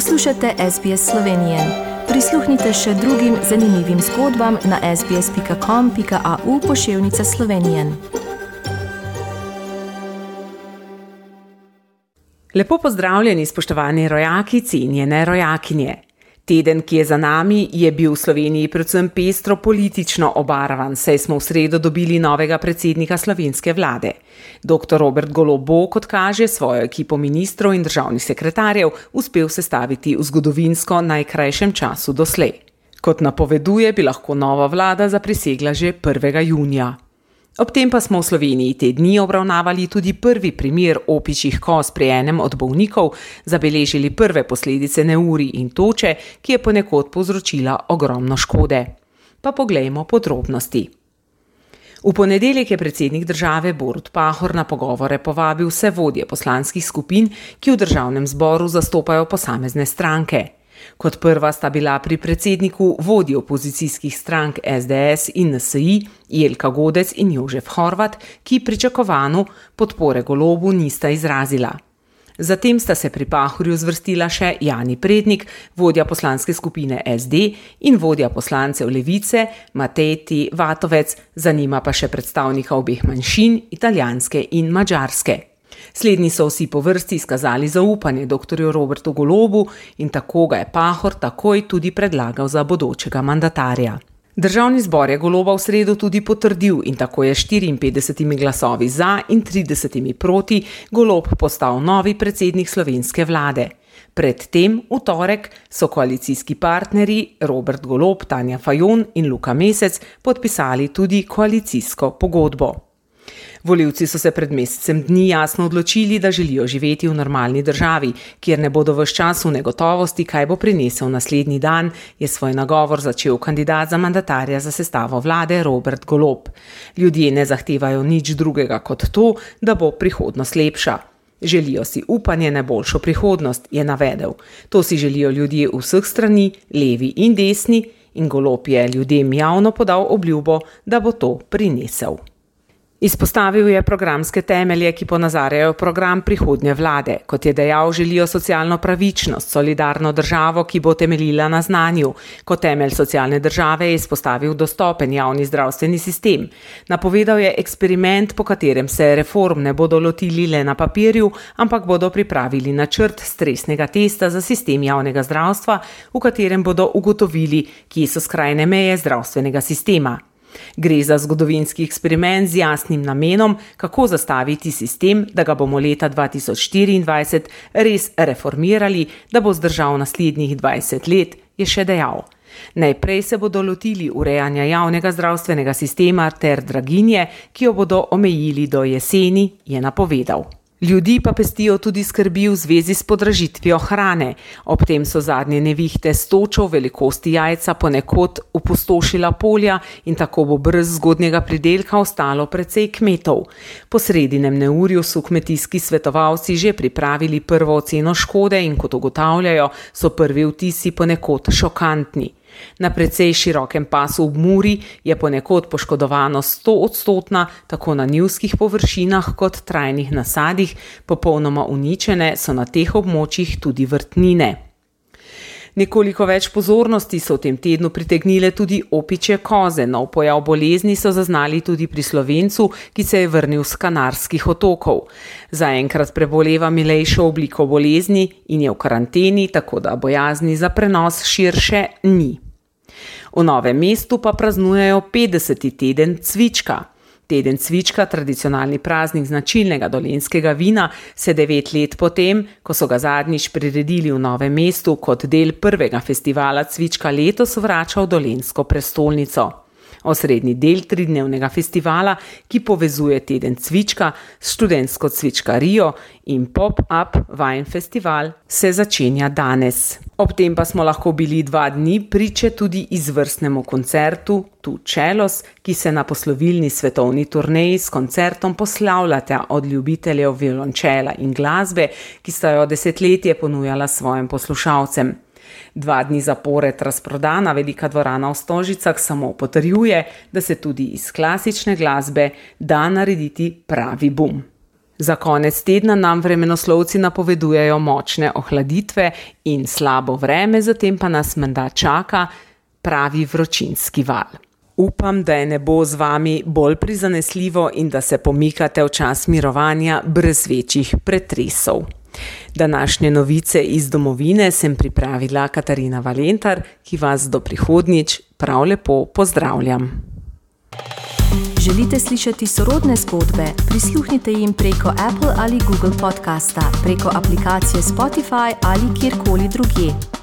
Poslušate SBS Slovenije. Prisluhnite še drugim zanimivim zgodbam na sbsp.com.au pošiljka Slovenije. Lepo pozdravljeni, spoštovani rojaki, cenjene rojakinje. Teden, ki je za nami, je bil v Sloveniji predvsem pestro politično obarvan, saj smo v sredo dobili novega predsednika slovenske vlade. Dr. Robert Golob bo, kot kaže, svojo ekipo ministrov in državnih sekretarjev uspel sestaviti v zgodovinsko najkrajšem času doslej. Kot napoveduje, bi lahko nova vlada zaprisegla že 1. junija. Ob tem pa smo v Sloveniji te dni obravnavali tudi prvi primer opičjih koz pri enem od bolnikov, zabeležili prve posledice neuri in toče, ki je ponekod povzročila ogromno škode. Pa poglejmo podrobnosti. V ponedeljek je predsednik države Borut Pahor na pogovore povabil vse vodje poslanskih skupin, ki v državnem zboru zastopajo posamezne stranke. Kot prva sta bila pri predsedniku vodji opozicijskih strank SDS in NSI Jelka Godec in Jožef Horvat, ki pričakovano podpore golobu nista izrazila. Zatem sta se pri Pahorju zvrstila še Jani Prednik, vodja poslanske skupine SD in vodja poslancev Levice Mateti Vatovec, zanima pa še predstavnika obeh manjšin, italijanske in mačarske. Slednji so vsi po vrsti izkazali zaupanje dr. Robertu Golobu in tako ga je Pahor takoj tudi predlagal za bodočega mandatarja. Državni zbor je Goloba v sredo tudi potrdil in tako je 54 glasovi za in 30 proti Golob postal novi predsednik slovenske vlade. Predtem, v torek, so koalicijski partnerji Robert Golob, Tanja Fajon in Luka Mesec podpisali tudi koalicijsko pogodbo. Voljivci so se pred mesecem dni jasno odločili, da želijo živeti v normalni državi, kjer ne bodo v času negotovosti, kaj bo prinesel naslednji dan, je svoj nagovor začel kandidat za mandatarja za sestavo vlade Robert Golob. Ljudje ne zahtevajo nič drugega kot to, da bo prihodnost lepša. Želijo si upanje na boljšo prihodnost, je navedel. To si želijo ljudje vseh strani, levi in desni, in Golob je ljudem javno podal obljubo, da bo to prinesel. Izpostavil je programske temelje, ki ponazarjajo program prihodnje vlade. Kot je dejal, želijo socialno pravičnost, solidarno državo, ki bo temeljila na znanju. Kot temelj socialne države je izpostavil dostopen javni zdravstveni sistem. Napovedal je eksperiment, po katerem se reform ne bodo lotili le na papirju, ampak bodo pripravili načrt stresnega testa za sistem javnega zdravstva, v katerem bodo ugotovili, kje so skrajne meje zdravstvenega sistema. Gre za zgodovinski eksperiment z jasnim namenom, kako zastaviti sistem, da ga bomo leta 2024 res reformirali, da bo zdržal naslednjih 20 let, je še dejal. Najprej se bodo lotili urejanja javnega zdravstvenega sistema ter draginje, ki jo bodo omejili do jeseni, je napovedal. Ljudi pa pestijo tudi skrbi v zvezi s podražitvijo hrane. Ob tem so zadnje nevihte s točo velikosti jajca ponekod upostošila polja in tako bo brez zgodnjega pridelka ostalo precej kmetov. Po sredinem neurju so kmetijski svetovalci že pripravili prvo oceno škode in kot ugotavljajo, so prvi vtisi ponekod šokantni. Na precej širokem pasu v Muri je ponekod poškodovano 100 odstotna, tako na njivskih površinah kot trajnih nasadih, popolnoma uničene so na teh območjih tudi vrtnine. Nekoliko več pozornosti so v tem tednu pritegnile tudi opiče koze. Nov pojav bolezni so zaznali tudi pri slovencu, ki se je vrnil z kanarskih otokov. Zaenkrat preboleva milejšo obliko bolezni in je v karanteni, tako da bojazni za prenos širše ni. V novem mestu pa praznujejo 50. teden cvička. Teden cvička, tradicionalni praznik značilnega dolenskega vina, se devet let potem, ko so ga zadnjič priredili v novem mestu kot del prvega festivala cvička letos, vrača v dolensko prestolnico. Osrednji del tridnevnega festivala, ki povezuje teden cvička s študentsko cvičkarijo in pop-up Wine Festival, se začenja danes. Ob tem pa smo lahko bili dva dni priče tudi izvrstnemu koncertu Tu Čelos, ki se na poslovilni svetovni turneji s koncertom poslavljate od ljubiteljev violončela in glasbe, ki sta jo desetletje ponujala svojim poslušalcem. Dva dni zapored razprodana velika dvorana v Stožicah samo potrjuje, da se tudi iz klasične glasbe da narediti pravi bum. Za konec tedna nam vremenoslovci napovedujejo močne ohladitve in slabo vreme, zatem pa nas menda čaka pravi vročinski val. Upam, da je nebo z vami bolj prizanesljivo in da se pomikate v čas mirovanja brez večjih pretresov. Današnje novice iz domovine sem pripravila Katarina Valentar, ki vas do prihodnjič prav lepo pozdravljam. Želite slišati sorodne zgodbe? Prisluhnite jim preko Apple ali Google podcasta, preko aplikacije Spotify ali kjerkoli drugje.